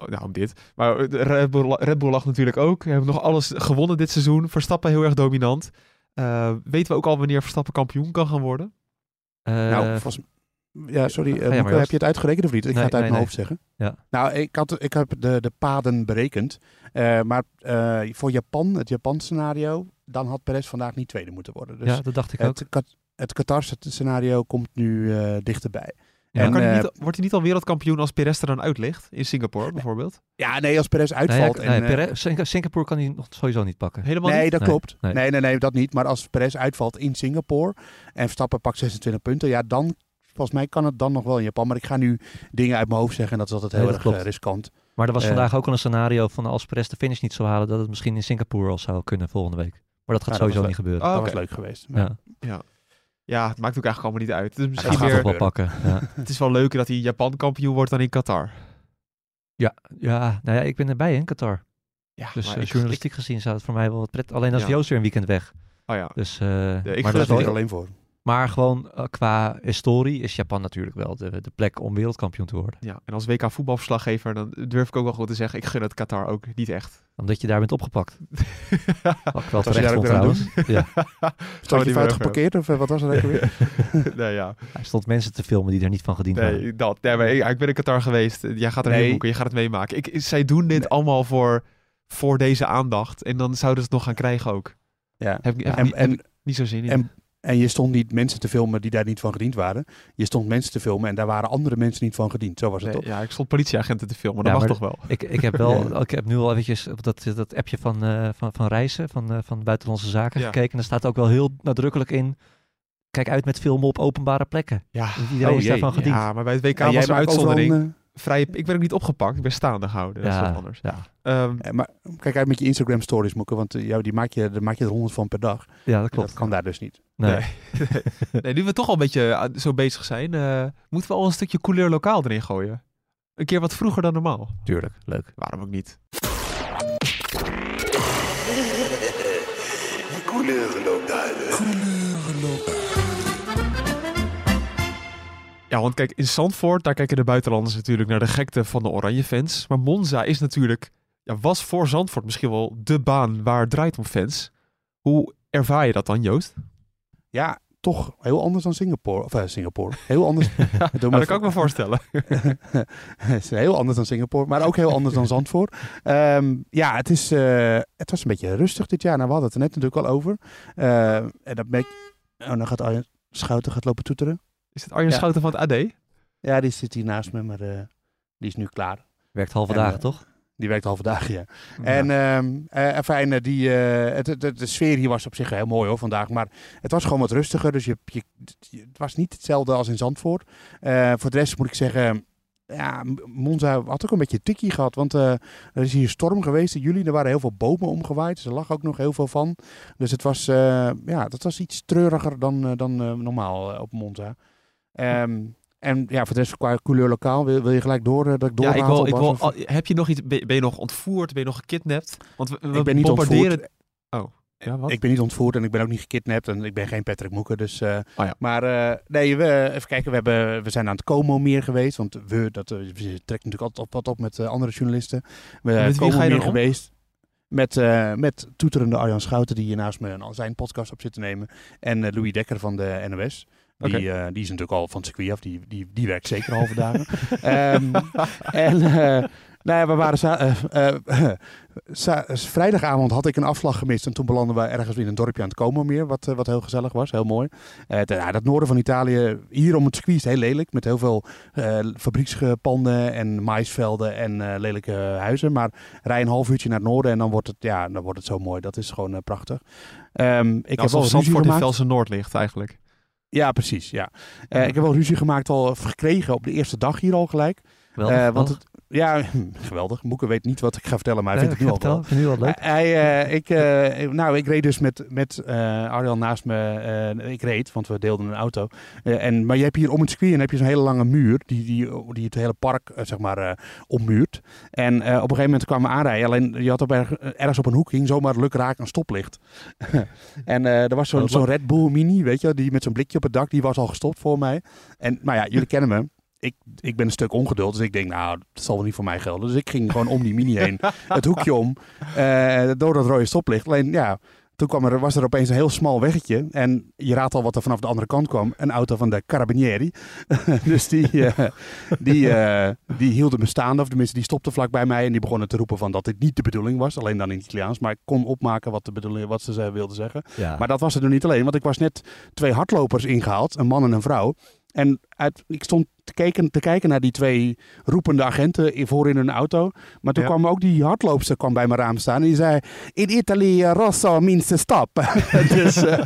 nou, om dit. Maar Red Bull, Red Bull lacht natuurlijk ook. We hebben nog alles gewonnen dit seizoen. Verstappen heel erg dominant. Eh, weten we ook al wanneer Verstappen kampioen kan gaan worden? Eh, nou, volgens, ja, sorry, eh, Moeke, heb je het uitgerekend of niet? Ik Nee, ga het uit nee, mijn nee. hoofd zeggen. Ja. Nou, ik, had, ik heb de, de paden berekend. Eh, maar eh, voor Japan, het Japan scenario, dan had Perez vandaag niet tweede moeten worden. Dus ja, dat dacht ik ook. het, Kat- het Qatar scenario komt nu eh, dichterbij. Maar En, kan hij niet, wordt hij niet al wereldkampioen als Perez er dan uit ligt? In Singapore bijvoorbeeld? ja, nee, als Perez uitvalt. en, nee, eh, Perez- Singa- Singapore kan hij nog sowieso niet pakken. Helemaal nee, niet? dat Nee, klopt. nee. Nee. nee, nee, dat niet. Maar als Perez uitvalt in Singapore en Verstappen pakt 26 punten, ja, dan, volgens mij kan het dan nog wel in Japan. Maar ik ga nu dingen uit mijn hoofd zeggen en dat is altijd heel Nee, erg klopt. eh, riskant. Maar er was Eh. vandaag ook al een scenario van als Perez de finish niet zou halen, dat het misschien in Singapore al zou kunnen volgende week. Maar dat gaat Ja, dat sowieso niet gebeuren. Oh, dat was leuk geweest. ja, Ja. ja, het maakt ook eigenlijk allemaal niet uit. Het is hij misschien gaat meer, toch wel pakken. Ja. [laughs] het is wel leuker dat hij Japan kampioen wordt dan in Qatar. Ja, ja, nou ja, ik ben erbij in Qatar. Ja, Dus maar eh, ik- journalistiek gezien zou het voor mij wel wat pret. Alleen als Ja. Joost weer een weekend weg. oh ja. Dus, eh, ik maar, dat is er alleen voor. Maar gewoon eh, qua historie is Japan natuurlijk wel de, de plek om wereldkampioen te worden. ja. En als WK voetbalverslaggever, dan durf ik ook wel goed te zeggen, ik gun het Qatar ook niet echt. Omdat je daar bent opgepakt. [laughs] Wat ik wel terecht daar vond trouwens. Ja, [laughs] Stond je fout geparkeerd of eh, wat was er ook weer? [laughs] nee, ja. hij stond mensen te filmen die er niet van gediend waren. Nee, dat. Nee, maar ik, ik ben in Qatar geweest. Jij gaat er Nee. heen boeken, je gaat het meemaken. Ik, zij doen dit Nee. allemaal voor, voor deze aandacht. En dan zouden ze het nog gaan krijgen ook. Ja. Heb ik, heb En, niet, heb en, ik niet zo zin in. en, en je stond niet mensen te filmen die daar niet van gediend waren. Je stond mensen te filmen en daar waren andere mensen niet van gediend. Zo was het Nee, toch? ja, ik stond politieagenten te filmen. Dat Ja, mag maar toch wel? Ik, ik heb wel, [laughs] ik heb nu al eventjes op dat, dat appje van, eh, van, van reizen, van, eh, van buitenlandse zaken Ja. gekeken. En er staat ook wel heel nadrukkelijk in, kijk uit met filmen op openbare plekken. Ja. Iedereen Oh, is daarvan gediend. Ja, maar bij het WK was er overal uitzondering. Een, Vrij, ik ben ook niet opgepakt. Ik ben staande gehouden. Dat is wat anders. ja. Ehm, eh, maar kijk uit met je Instagram stories, Moeke, want eh, jou, die maak je, daar maak je er honderd van per dag. ja, dat klopt. Dat kan daar dus niet. Nee. Nee. [laughs] nee, nu we toch al een beetje eh, zo bezig zijn, eh, moeten we al een stukje couleur lokaal erin gooien. Een keer wat vroeger dan normaal. Tuurlijk, leuk. Waarom ook niet? Ja, want kijk, in Zandvoort, daar kijken de buitenlanders natuurlijk naar de gekte van de oranje fans. Maar Monza is natuurlijk, ja, was voor Zandvoort misschien wel de baan waar het draait om fans. Hoe ervaar je dat dan, Joost? Ja, toch heel anders dan Singapore. Of eh, Singapore. Heel anders. [laughs] Nou, dat kan ik me voorstellen. [laughs] het is heel anders dan Singapore, maar ook heel anders dan Zandvoort. Ehm, ja, het, is, eh, het was een beetje rustig dit jaar. Nou, we hadden het er net natuurlijk al over. Eh, en dat merk Oh, dan gaat Arjen Schouten gaat lopen toeteren. Is het Arjen Ja. Schouten van het AD? Ja, die zit hier naast me, maar eh, die is nu klaar. Werkt halve En, dagen, eh, toch? Die werkt halve dagen, ja. En ehm eh, fijn, eh, die, eh, het, het- het- de sfeer hier was op zich heel mooi hoor vandaag. Maar het was gewoon wat rustiger. Dus je, je, het was niet hetzelfde als in Zandvoort. Eh, voor de rest moet ik zeggen, ja, Monza had ook een beetje tikkie gehad. Want eh, er is hier storm geweest in juli. Er waren heel veel bomen omgewaaid. Dus er lag ook nog heel veel van. Dus het was, eh, ja, dat was iets treuriger dan, dan normaal op Monza. Ehm, en ja, voor de rest qua couleur lokaal, wil, wil je gelijk door eh, dat ik Ja, doorga? ik wil, ik wil, of- al- heb je nog iets, ben je nog ontvoerd, ben je nog gekidnapt? Want we, we ik ben niet bombarderen... ontvoerd. Ja, wat? Ik ben niet ontvoerd en ik ben ook niet gekidnapt en ik ben geen Patrick Moeker. Dus, Oh ja. Maar eh, nee, we, even kijken, we, hebben, we zijn aan het Como meer geweest. Want we, dat, we trekken natuurlijk altijd op, wat op met andere journalisten. We wie Como meer geweest. Met, met toeterende Arjan Schouten, die hier naast me zijn podcast op zit te nemen. En Louis Dekker van de NOS. Die, eh, die is natuurlijk al van het circuit af. Die, die, die werkt zeker halve dagen. [laughs] Ehm, en eh, nou ja, we waren eh, vrijdagavond had ik een afslag gemist. En toen belanden we ergens in een dorpje aan het Como meer. Wat, wat heel gezellig was. Heel mooi. Eh, het, ja, dat noorden van Italië. Hier om het circuit is heel lelijk. Met heel veel eh, fabriekspanden en maisvelden en eh, lelijke huizen. Maar rij een half uurtje naar het noorden en dan wordt het, ja, dan wordt het zo mooi. Dat is gewoon prachtig. Ehm, ik heb wel Zandvoort in. Velsen Noord ligt eigenlijk. Ja, precies. Ja. Eh, ik heb wel ruzie gemaakt, al gekregen op de eerste dag hier al gelijk. Wel, Eh, want het, ja, [laughs] geweldig. Moeke weet niet wat ik ga vertellen, maar hij vindt het nu al wel. Ik vind het nu wel leuk. Hij, eh, ik, eh, nou, ik reed dus met, met eh, Arjan naast me. ik reed, want we deelden een auto. En, maar je hebt hier om het circuit en heb je zo'n hele lange muur. Die, die, die het hele park zeg maar, ommuurt. En op een gegeven moment kwamen we aanrijden. Alleen je had op erg- ergens op een hoek hing zomaar lukraak een stoplicht. [laughs] en er was zo'n zo'n Red Bull Mini, weet je, die met zo'n blikje op het dak. Die was al gestopt voor mij. En nou ja, jullie kennen me. Ik, ik ben een stuk ongeduld, dus ik denk, nou, dat zal wel niet voor mij gelden. Dus ik ging gewoon om die mini heen, [laughs] het hoekje om, eh, door dat rode stoplicht. Alleen, ja, toen kwam er, was er opeens een heel smal weggetje. En je raadt al wat er vanaf de andere kant kwam. Een auto van de Carabinieri. [laughs] dus die, eh, die, eh, die hielden me staande, of tenminste, die stopte vlak bij mij. En die begonnen te roepen van dat dit niet de bedoeling was. Alleen dan in het Italiaans. Maar ik kon opmaken wat, de bedoeling, wat ze wilden zeggen. Ja. Maar dat was het nog niet alleen, want ik was net twee hardlopers ingehaald, een man en een vrouw. En uit, ik stond te kijken, te kijken naar die twee roepende agenten in- voor in hun auto. Maar toen Ja. kwam ook die hardloopster kwam bij mijn raam staan. En die zei, in Italy, eh, rosso means to stop. [laughs] dus, eh,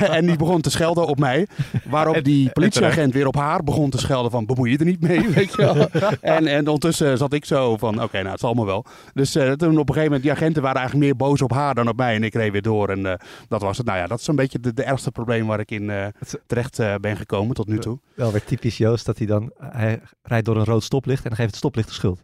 [laughs] en die begon te schelden op mij. Waarop die politieagent weer op haar begon te schelden van, bemoei je er niet mee, [laughs] weet je wel. en, en ondertussen zat ik zo van, oké, nou, het zal me wel. Dus eh, toen op een gegeven moment, die agenten waren eigenlijk meer boos op haar dan op mij. En ik reed weer door en eh, dat was het. Nou ja, dat is een beetje de, de ergste probleem waar ik in eh, terecht ben gekomen tot nu toe. Wel weer typisch Joost dat hij dan... Hij rijdt door een rood stoplicht en dan geeft het stoplicht de schuld.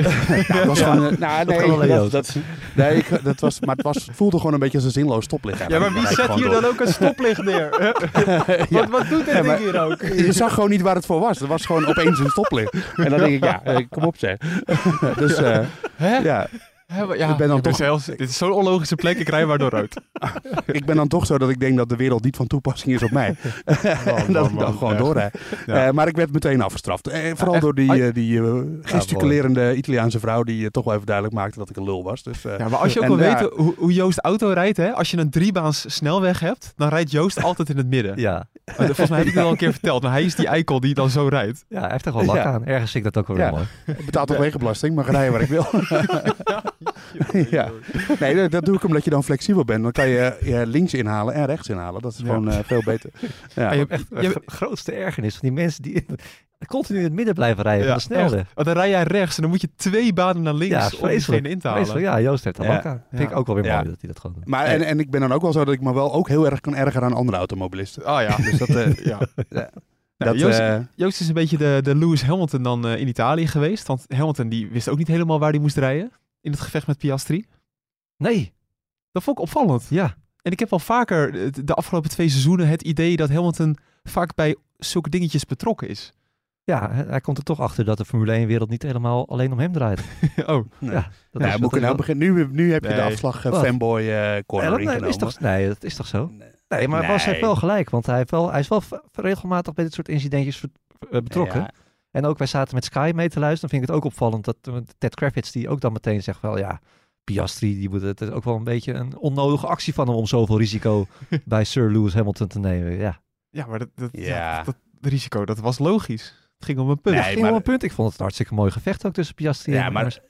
[laughs] Gewoon, eh, [laughs] nou, nee, dat, Joost. dat, nee ik, dat was, maar het, was, het voelde gewoon een beetje als een zinloos stoplicht. Ja, maar wie zet hier dan ook een stoplicht neer? [laughs] wat, wat doet dit Ja, maar- ding hier ook? Je zag gewoon niet waar het voor was. Het was gewoon opeens een stoplicht. En dan denk ik, ja, eh, kom op zeg. dus eh, Hè? ja, Maar ja, Ik ben dan dit is toch- heel- dit is zo'n onlogische plek, ik rij maar door rood. [laughs] ik ben dan toch zo dat ik denk dat de wereld niet van toepassing is op mij. [laughs] en [laughs] dat ik dan man, gewoon echt. doorrijd. Ja. Eh, maar ik werd meteen afgestraft. Eh, vooral echt? door die, eh, die gesticulerende Italiaanse vrouw die toch wel even duidelijk maakte dat ik een lul was. Dus, eh, Ja, maar als je ook wil ja. weten hoe, hoe Joost auto rijdt, hè? als je een driebaans snelweg hebt, dan rijdt Joost altijd in het midden. Ja, Maar Volgens mij heb ik het al een keer verteld, maar hij is die eikel die dan zo rijdt. ja hij heeft er wel lak Ja. aan. Ergens vind ik dat ook wel mooi. ik betaal toch wegenbelasting, mag rijden waar ik wil. [laughs] ja. Nee, dat, dat doe ik omdat je dan flexibel bent. Dan kan je eh, links inhalen en rechts inhalen. Dat is Ja. gewoon eh, veel beter. Ja. Je- Echt je- de grootste ergernis van die mensen die [laughs] continu in het midden blijven rijden Ja, van de snelweg. echt. Want dan rij jij rechts en dan moet je twee banen naar links Ja, om diegene in te halen. Vreselijk. Ja, Joost heeft er Ja. aan. Vind ik ook wel weer Ja. mooi dat hij dat gewoon doet. Maar en, en ik ben dan ook wel zo dat ik me wel ook heel erg kan ergeren aan andere automobilisten. Ah ja, [laughs] Dus dat, eh, ja. Ja. Nou, dat, Joost, eh, Joost is een beetje de, de Lewis Hamilton dan eh, in Italië geweest. Want Hamilton die wist ook niet helemaal waar hij moest rijden in het gevecht met Piastri. Nee, Dat vond ik opvallend. ja. En ik heb al vaker eh, de afgelopen twee seizoenen het idee dat Hamilton vaak bij zulke dingetjes betrokken is. Ja, hij hij komt er toch achter dat de Formule 1-wereld niet helemaal alleen om hem draait. [laughs] oh, nee. Ja, dat ja, is- moet ik dat nou beginnen? Nu, nu heb je de afslag eh, fanboy eh wel- corner Ja, dat- is toch, nee, dat is toch zo? Nee. Nee, maar Nee. heeft wel gelijk, want hij, heeft wel, hij is wel regelmatig bij dit soort incidentjes betrokken. Ja, En ook wij zaten met Sky mee te luisteren. Dan vind ik het ook opvallend dat eh, Ted Kravitz die ook dan meteen zegt wel ja, Piastri, die moet, het is ook wel een beetje een onnodige actie van hem om zoveel risico [laughs] bij Sir Lewis Hamilton te nemen. Ja, ja, maar dat, dat, Ja. dat, dat risico, dat was logisch. Het ging om een punt. Nee, ging maar- om een punt. Ik vond het een hartstikke mooi gevecht ook tussen Piastri Ja, en maar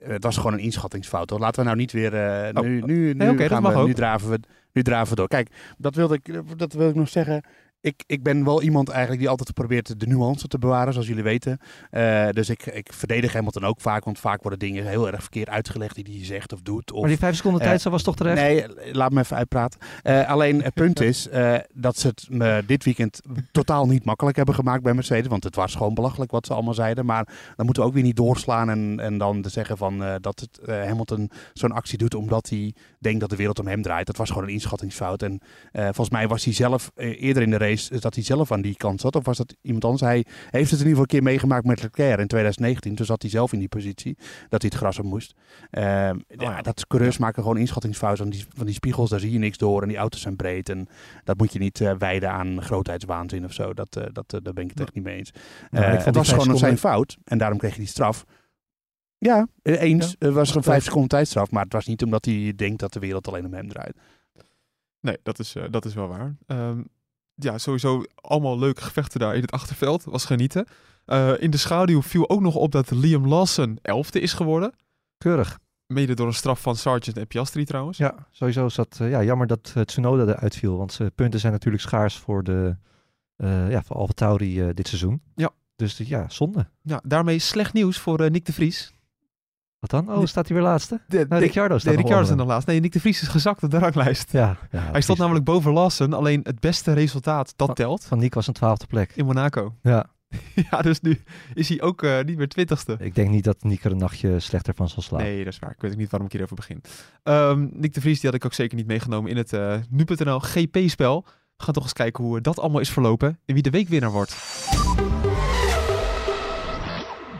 eh, het was gewoon een inschattingsfout. Hoor. Laten we nou niet weer. eh, Oh, nu, nu, nu, dat gaan we, nu, draven we, nu draven we door. Kijk, dat wilde ik, dat wil ik nog zeggen. Ik, ik ben wel iemand eigenlijk die altijd probeert de nuance te bewaren, zoals jullie weten. Eh, dus ik, ik verdedig Hamilton ook vaak, want vaak worden dingen heel erg verkeerd uitgelegd die hij zegt of doet. Of, Maar die vijf seconden eh, tijd was toch terecht? Nee, laat me even uitpraten. Eh, alleen het punt is dat ze het me dit weekend totaal niet makkelijk hebben gemaakt bij Mercedes. Want het was gewoon belachelijk wat ze allemaal zeiden. Maar dan moeten we ook weer niet doorslaan en, en dan te zeggen van, dat het, Hamilton zo'n actie doet omdat hij denkt dat de wereld om hem draait. Dat was gewoon een inschattingsfout. En volgens mij was hij zelf eerder in de race eh, dat hij zelf aan die kant zat. Of was dat iemand anders? Hij heeft het in ieder geval een keer meegemaakt met Leclerc in 2019. Toen zat hij zelf in die positie dat hij het gras op moest. Ehm, ja, dat coureurs maken gewoon inschattingsfouten van die, van die spiegels. Daar zie je niks door en die auto's zijn breed. En dat moet je niet eh, wijden aan grootheidswaanzin of zo. Dat, eh, dat, daar ben ik het echt niet mee eens. Nou, ik het was gewoon zijn fout en daarom kreeg hij die straf. Ja, eens. Het was een Dat- vijf seconden tijdstraf. Maar het was niet omdat hij denkt dat de wereld alleen om hem draait. Nee, dat is, dat is wel waar. Ehm, ja, sowieso allemaal leuke gevechten daar in het achterveld. Was genieten. Eh, in de schaduw viel ook nog op dat Liam Lawson elfde is geworden. Keurig. Mede door een straf van Sargent en Piastri trouwens. Ja, sowieso is dat eh, ja, jammer dat uh, Tsunoda eruit viel. Want punten zijn natuurlijk schaars voor, de, ja, voor Alfa Tauri dit seizoen. Ja. Dus ja, zonde. Ja, daarmee slecht nieuws voor Nick de Vries. Wat dan? Oh, staat hij weer laatste? De, Nou, Ricciardo staat nee, nog Ricciardo nog laatst. Nee, Nick de Vries is gezakt op de ranglijst. Ja, ja, Hij precies. stond namelijk boven Lawson. Alleen het beste resultaat, dat Van- telt. Van Nick was een twaalfde plek. In Monaco. Ja, [laughs] ja, dus nu is hij ook uh, niet meer twintigste. ik denk niet dat Nick er een nachtje slechter van zal slapen. Nee, dat is waar. Ik weet ook niet waarom ik hierover begin. Um, Nick de Vries die had ik ook zeker niet meegenomen in het uh, nu.nl GP-spel. We gaan toch eens kijken hoe dat allemaal is verlopen en wie de weekwinnaar wordt.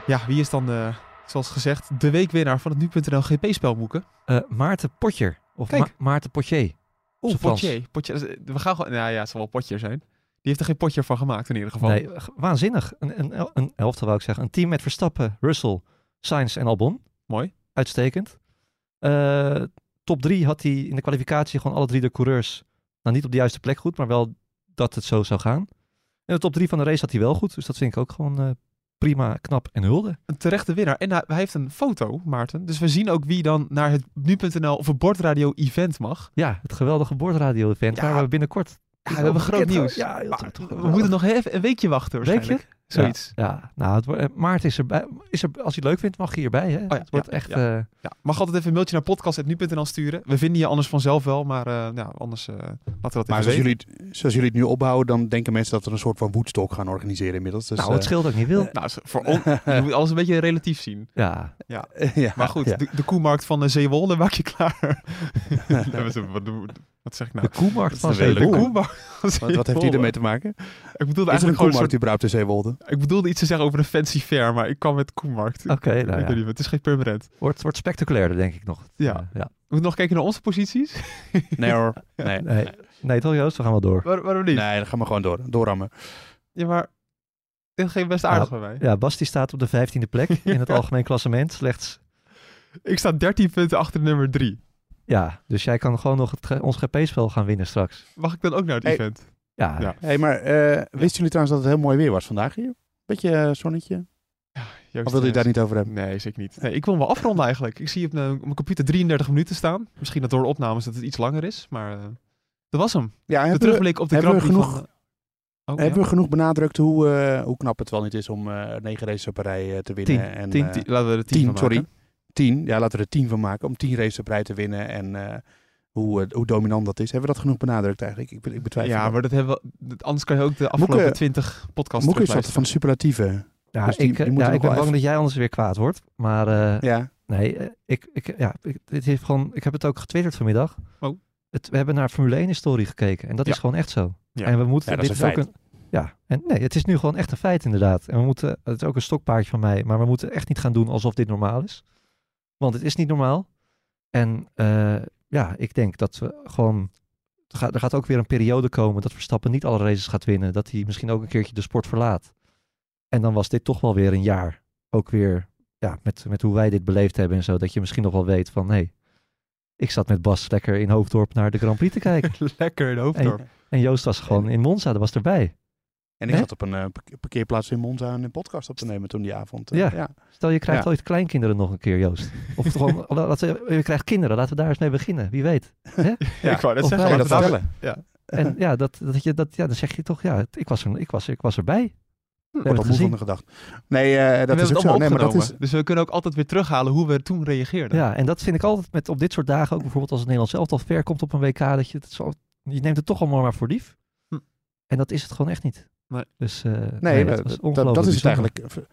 Ja, wie is dan, uh, zoals gezegd, de weekwinnaar van het nu.nl GP-spel, Moeken? Uh, Maarten Potjer. Of. Ma Maarten Potje. Oeh, Potje. Potje. We gaan gewoon... Nou ja, het zal wel Potje zijn. Die heeft er geen potje van gemaakt in ieder geval. Nee, waanzinnig. Een, een, el- een elftal wou ik zeggen. Een team met Verstappen, Russell, Sainz en Albon. Mooi. Uitstekend. Eh, top drie had hij in de kwalificatie gewoon alle drie de coureurs. Nou, niet op de juiste plek goed, maar wel dat het zo zou gaan. In de top drie van de race had hij wel goed. Dus dat vind ik ook gewoon eh, prima, knap en hulde. Een terechte winnaar. En hij, heeft een foto, Maarten. Dus we zien ook wie dan naar het nu.nl of het bordradio event mag. Ja, het geweldige bordradio-event Ja. waar we binnenkort... Ja, we hebben groot nieuws. Ja, Maar we moeten nog even een weekje wachten waarschijnlijk. Zoiets. Ja, ja. nou, het, wordt- eh, Maarten is erbij. Is er, als je het leuk vindt, mag je hierbij. Hè? ja, het wordt ja, echt... ja. eh, Ja, mag altijd even een mailtje naar podcast.nu.nl sturen. We vinden je anders vanzelf wel, maar eh, ja, anders eh, laten we dat Maar even zoals jullie, het- zoals jullie het nu opbouwen, dan denken mensen dat we een soort van woedstok gaan organiseren inmiddels. Dus, nou, het scheelt ook niet wil. Nou, voor on, [laughs] je moet alles een beetje relatief zien. Ja, ja. [laughs] Maar goed, Ja. de, de koemarkt van de Zeewolde maak je klaar. [laughs] wat zeg ik nou? de koemarkt van wel De koemarkt Wat, wat heeft die Zeewolde. ermee te maken? Ik bedoelde Is er een eigenlijk gewoon een koemarkt soort... überhaupt in Zeewolde? Ik bedoelde iets te zeggen over een fancy fair, maar ik kwam met koemarkt. Oké, ik nou weet ja. niet, het is geen permanent. Wordt, wordt spectaculairder, denk ik nog. Ja. Eh, ja. We moeten nog kijken naar onze posities. Nee hoor. [laughs] Nee. Nee, nee toch Joost? We gaan wel door. Waar, waarom niet? Nee, dan gaan we gewoon door. Doorrammen. Ja, maar dit ging best aardig bij mij. Ja, Basti staat op de vijftiende plek [laughs] in het algemeen klassement. Slechts, Ik sta 13 punten achter nummer 3. Ja, dus jij kan gewoon nog het, ons GP-spel gaan winnen straks. Mag ik dan ook naar het Hey. event? Ja, Ja. hey, maar eh, wisten jullie trouwens dat het heel mooi weer was vandaag hier? Beetje eh, zonnetje? Joost, Of wil je eh, daar niet over hebben? Nee, zeker niet. Nee, ik wil hem wel afronden eigenlijk. Ik zie op mijn, op mijn computer 33 minuten staan. Misschien dat door de opnames dat het iets langer is, maar eh, dat was hem. Ja, De we, terugblik op de hebben we Grand Prix genoeg- van... Oh, hebben ja? we genoeg benadrukt hoe, eh, hoe knap het wel niet is om eh, negen races op een rij te winnen? Tien. En, Tien, tien- laten we er tien, tien, van sorry. Tien. Ja, laten we er tien van maken. Om tien races op rij te winnen. En eh, hoe, eh, hoe dominant dat is. Hebben we dat genoeg benadrukt eigenlijk? Ik, ik betwijfel Ja, dat. maar dat hebben we, anders kan je ook de afgelopen Moeke- 20 podcasts Moeke is wat van superlatieven. ja, Dus die- ik, die ja, ik ben bang even- dat jij anders weer kwaad wordt. Maar eh, Ja. nee, ik, ik, ja, ik, dit heeft gewoon, ik heb het ook getwitterd vanmiddag. Oh. Het, we hebben naar Formule 1 historie gekeken en dat Ja. is gewoon echt zo. Ja. En we moeten Ja, dat is dit een ook feit. een. Ja, en nee, het is nu gewoon echt een feit inderdaad. En we moeten, het is ook een stokpaardje van mij, maar we moeten echt niet gaan doen alsof dit normaal is. Want het is niet normaal. En eh, ja, ik denk dat we gewoon. Er gaat, ook weer een periode komen dat Verstappen niet alle races gaat winnen. Dat hij misschien ook een keertje de sport verlaat. En dan was dit toch wel weer een jaar. Ook weer ja, met, met hoe wij dit beleefd hebben en zo. Dat je misschien nog wel weet van nee. Ik zat met Bas lekker in Hoofddorp naar de Grand Prix te kijken. [laughs] Lekker in hoofddorp. En Joost was gewoon in Monza, dat was erbij. En ik Nee? zat op een eh, park- parkeerplaats in Monza een podcast op te nemen toen die avond. eh, Ja. ja. Stel je krijgt Ja. ooit kleinkinderen nog een keer, Joost. Of gewoon, laten we- je krijgt kinderen, laten we daar eens mee beginnen. Wie weet. [laughs] Ja, ik wou Of zeggen. wij dat daar- vertellen? En ja, dat, dat je, dat, ja, dan zeg je toch, ja, het- ik was er, ik was, ik was erbij. We Wordt hebben al het moe van gezien. de gedachte. Nee, eh, dat is ook het zo. allemaal Nee, maar dat opgenomen. is, Dus we kunnen ook altijd weer terughalen hoe we toen reageerden. Ja, en dat vind ik altijd met op dit soort dagen, ook bijvoorbeeld als het Nederlands elftal ver komt op een WK, dat je het zo, je neemt het toch allemaal maar voor lief. Hm. En dat is het gewoon echt niet. Nee. Dus eh, nee, dat, dat, is het eigenlijk. Ver-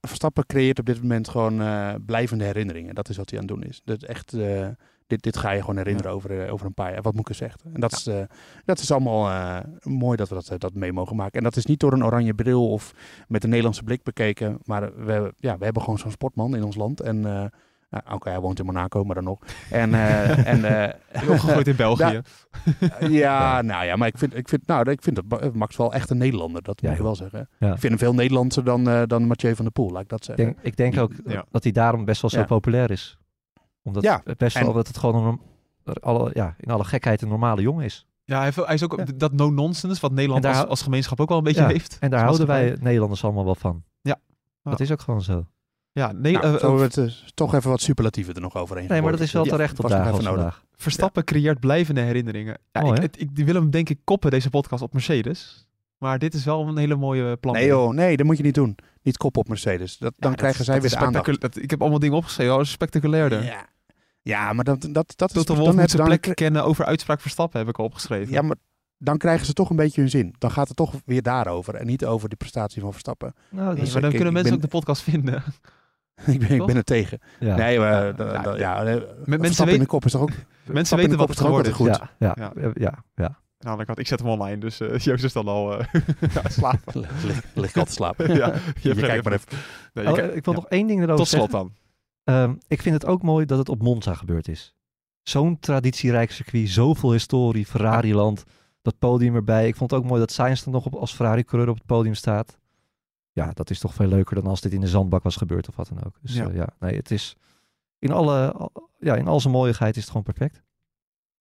Verstappen creëert op dit moment gewoon eh, blijvende herinneringen. Dat is wat hij aan het doen is. Dat echt, eh, dit, dit ga je gewoon herinneren over, over een paar jaar. Wat Moeke zegt. En dat, is, dat is allemaal mooi dat we dat, dat mee mogen maken. En dat is niet door een oranje bril of met een Nederlandse blik bekeken. Maar we, ja, we hebben gewoon zo'n sportman in ons land. En eh, nou, oké, hij woont in Monaco, maar dan nog. En, eh, [laughs] en eh, Opgegooid in België. [laughs] ja, nou ja, maar ik vind, ik vind, nou, ik vind dat Max wel echt een Nederlander. Dat Ja, moet ik wel zeggen. Ja. Ik vind hem veel Nederlandser dan, eh, dan Mathieu van der Poel, laat ik dat Ik zeggen. denk, ik denk ook Ja. dat hij daarom best wel zo Ja. populair is. Omdat best en- wel dat het gewoon een, alle, ja, in alle gekheid een normale jongen is. Ja, hij, is ook Ja. dat no-nonsense, wat Nederland daar- als, als gemeenschap ook wel een beetje Ja, heeft. En daar houden wij. Nederlanders allemaal wel van. Ja. Dat Ja. is ook gewoon zo. Ja, nee, Nou, eh, we het, eh, toch even wat superlatieven er nog overheen Nee, maar dat is wel Ja, terecht op was nog dagen even nodig. Verstappen creëert blijvende herinneringen. Ja, ik, ik, wil hem denk ik koppen, deze podcast, op Mercedes. Maar dit is wel een hele mooie plan. Nee joh, nee, dat moet je niet doen. Niet kop op Mercedes. Dat, dan Ja, krijgen zij weer de aandacht. dat- ik heb allemaal dingen opgeschreven. Oh, dat is spectaculairder. Ja. ja, maar dat, dat, dat is... Toto dan zijn plek kennen over uitspraak Verstappen, heb ik al opgeschreven. Ja, maar dan krijgen ze toch een beetje hun zin. Dan gaat het toch weer daarover. En niet over die prestatie van Verstappen. Nou, is- maar dan kunnen ik mensen ben- ook de podcast vinden. [laughs] ik, ben, ik ben er tegen. ja. Nee, maar... Ja, da- ja, da- ja, eh, mensen Verstappen in weten- de kop is toch ook... Mensen weten de wat kop het geworden is. altijd ja, Ja. ja, ja, ja. Nou, ik, had, ik zet hem online, dus eh [laughs] Joost is dan al [laughs] uh, slapen. Lig, lig, lig al te slapen. ja, Je kijkt maar even. Nee, je Oh, kijkt- ik wil ja. nog één ding erover Tot slot zeggen. dan. Ehm, ik vind het ook mooi dat het op Monza gebeurd is. Zo'n traditierijk circuit, zoveel historie, Ferrari-land, dat podium erbij. Ik vond het ook mooi dat Sainz dan nog op, als Ferrari-coureur op het podium staat. Ja, dat is toch veel leuker dan als dit in de zandbak was gebeurd of wat dan ook. Dus Ja. ja, ja nee, het is in alle, al- ja, in al zijn mooiigheid is het gewoon perfect.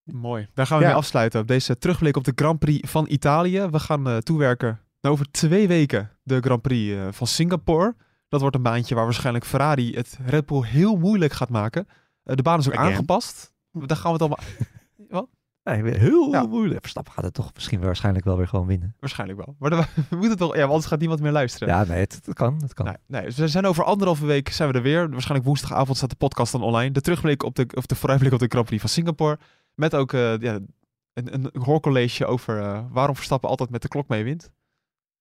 Mooi. Daar gaan we Ja. mee afsluiten. Deze terugblik op de Grand Prix van Italië. We gaan eh, toewerken naar over twee weken de Grand Prix eh, van Singapore. Dat wordt een baantje waar waarschijnlijk Ferrari het Red Bull heel moeilijk gaat maken. Eh, de baan is ook Again. aangepast. Daar gaan we het allemaal... Nee, heel Ja. moeilijk. Verstappen gaat het toch misschien waarschijnlijk wel weer gewoon winnen. Waarschijnlijk wel. Maar dan- [laughs] we moeten toch... Ja, want anders gaat niemand meer luisteren. Ja, nee, het, het kan. Het kan. Nee, nee, dus we zijn over anderhalve week zijn we er weer. Waarschijnlijk woensdagavond staat de podcast dan online. De terugblik op de, of de vooruitblik op de Grand Prix van Singapore. Met ook eh, ja, een, een hoorcollege over eh, waarom Verstappen altijd met de klok mee wint.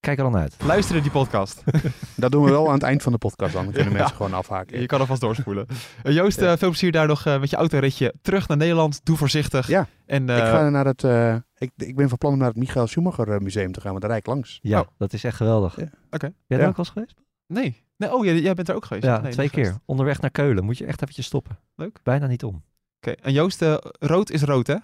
Kijk er dan uit. Luister naar die podcast. [laughs] Dat doen we wel aan het eind van de podcast dan. Dan kunnen Ja. mensen gewoon afhaken. Je kan alvast doorspoelen. Eh, Joost, Ja. eh, veel plezier daar nog eh, met je autoritje terug naar Nederland. Doe voorzichtig. Ja. En, eh, ik ga naar het... eh, ik, ik ben van plan om naar het Michael Schumacher museum te gaan, want daar rijd ik langs. Ja, Oh. dat is echt geweldig. Ja. Oké. Jij daar Ja. ook wel eens geweest? Nee. nee. Oh, jij, jij bent er ook geweest? Ja, Nee, twee geweest. keer. Onderweg naar Keulen. Moet je echt eventjes stoppen. Leuk. Bijna niet om. Oké. En Joost, eh, rood is rood, hè?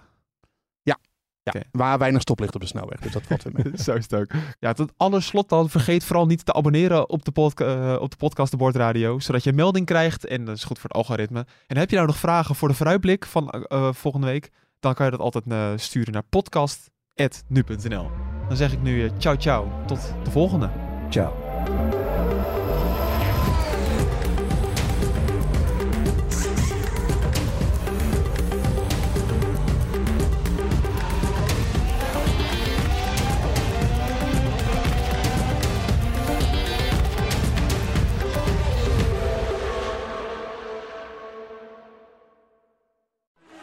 Ja, waar weinig stoplicht op de snelweg, dus dat valt weer mee. [laughs] Zo is het ook. Ja, tot slot dan vergeet vooral niet te abonneren op de, podca- eh, op de podcast De Bord Radio, zodat je een melding krijgt en dat is goed voor het algoritme. En heb je nou nog vragen voor de vooruitblik van eh, eh, volgende week, dan kan je dat altijd eh, sturen naar podcast.nu.nl. Dan zeg ik nu eh, ciao ciao, tot de volgende. Ciao.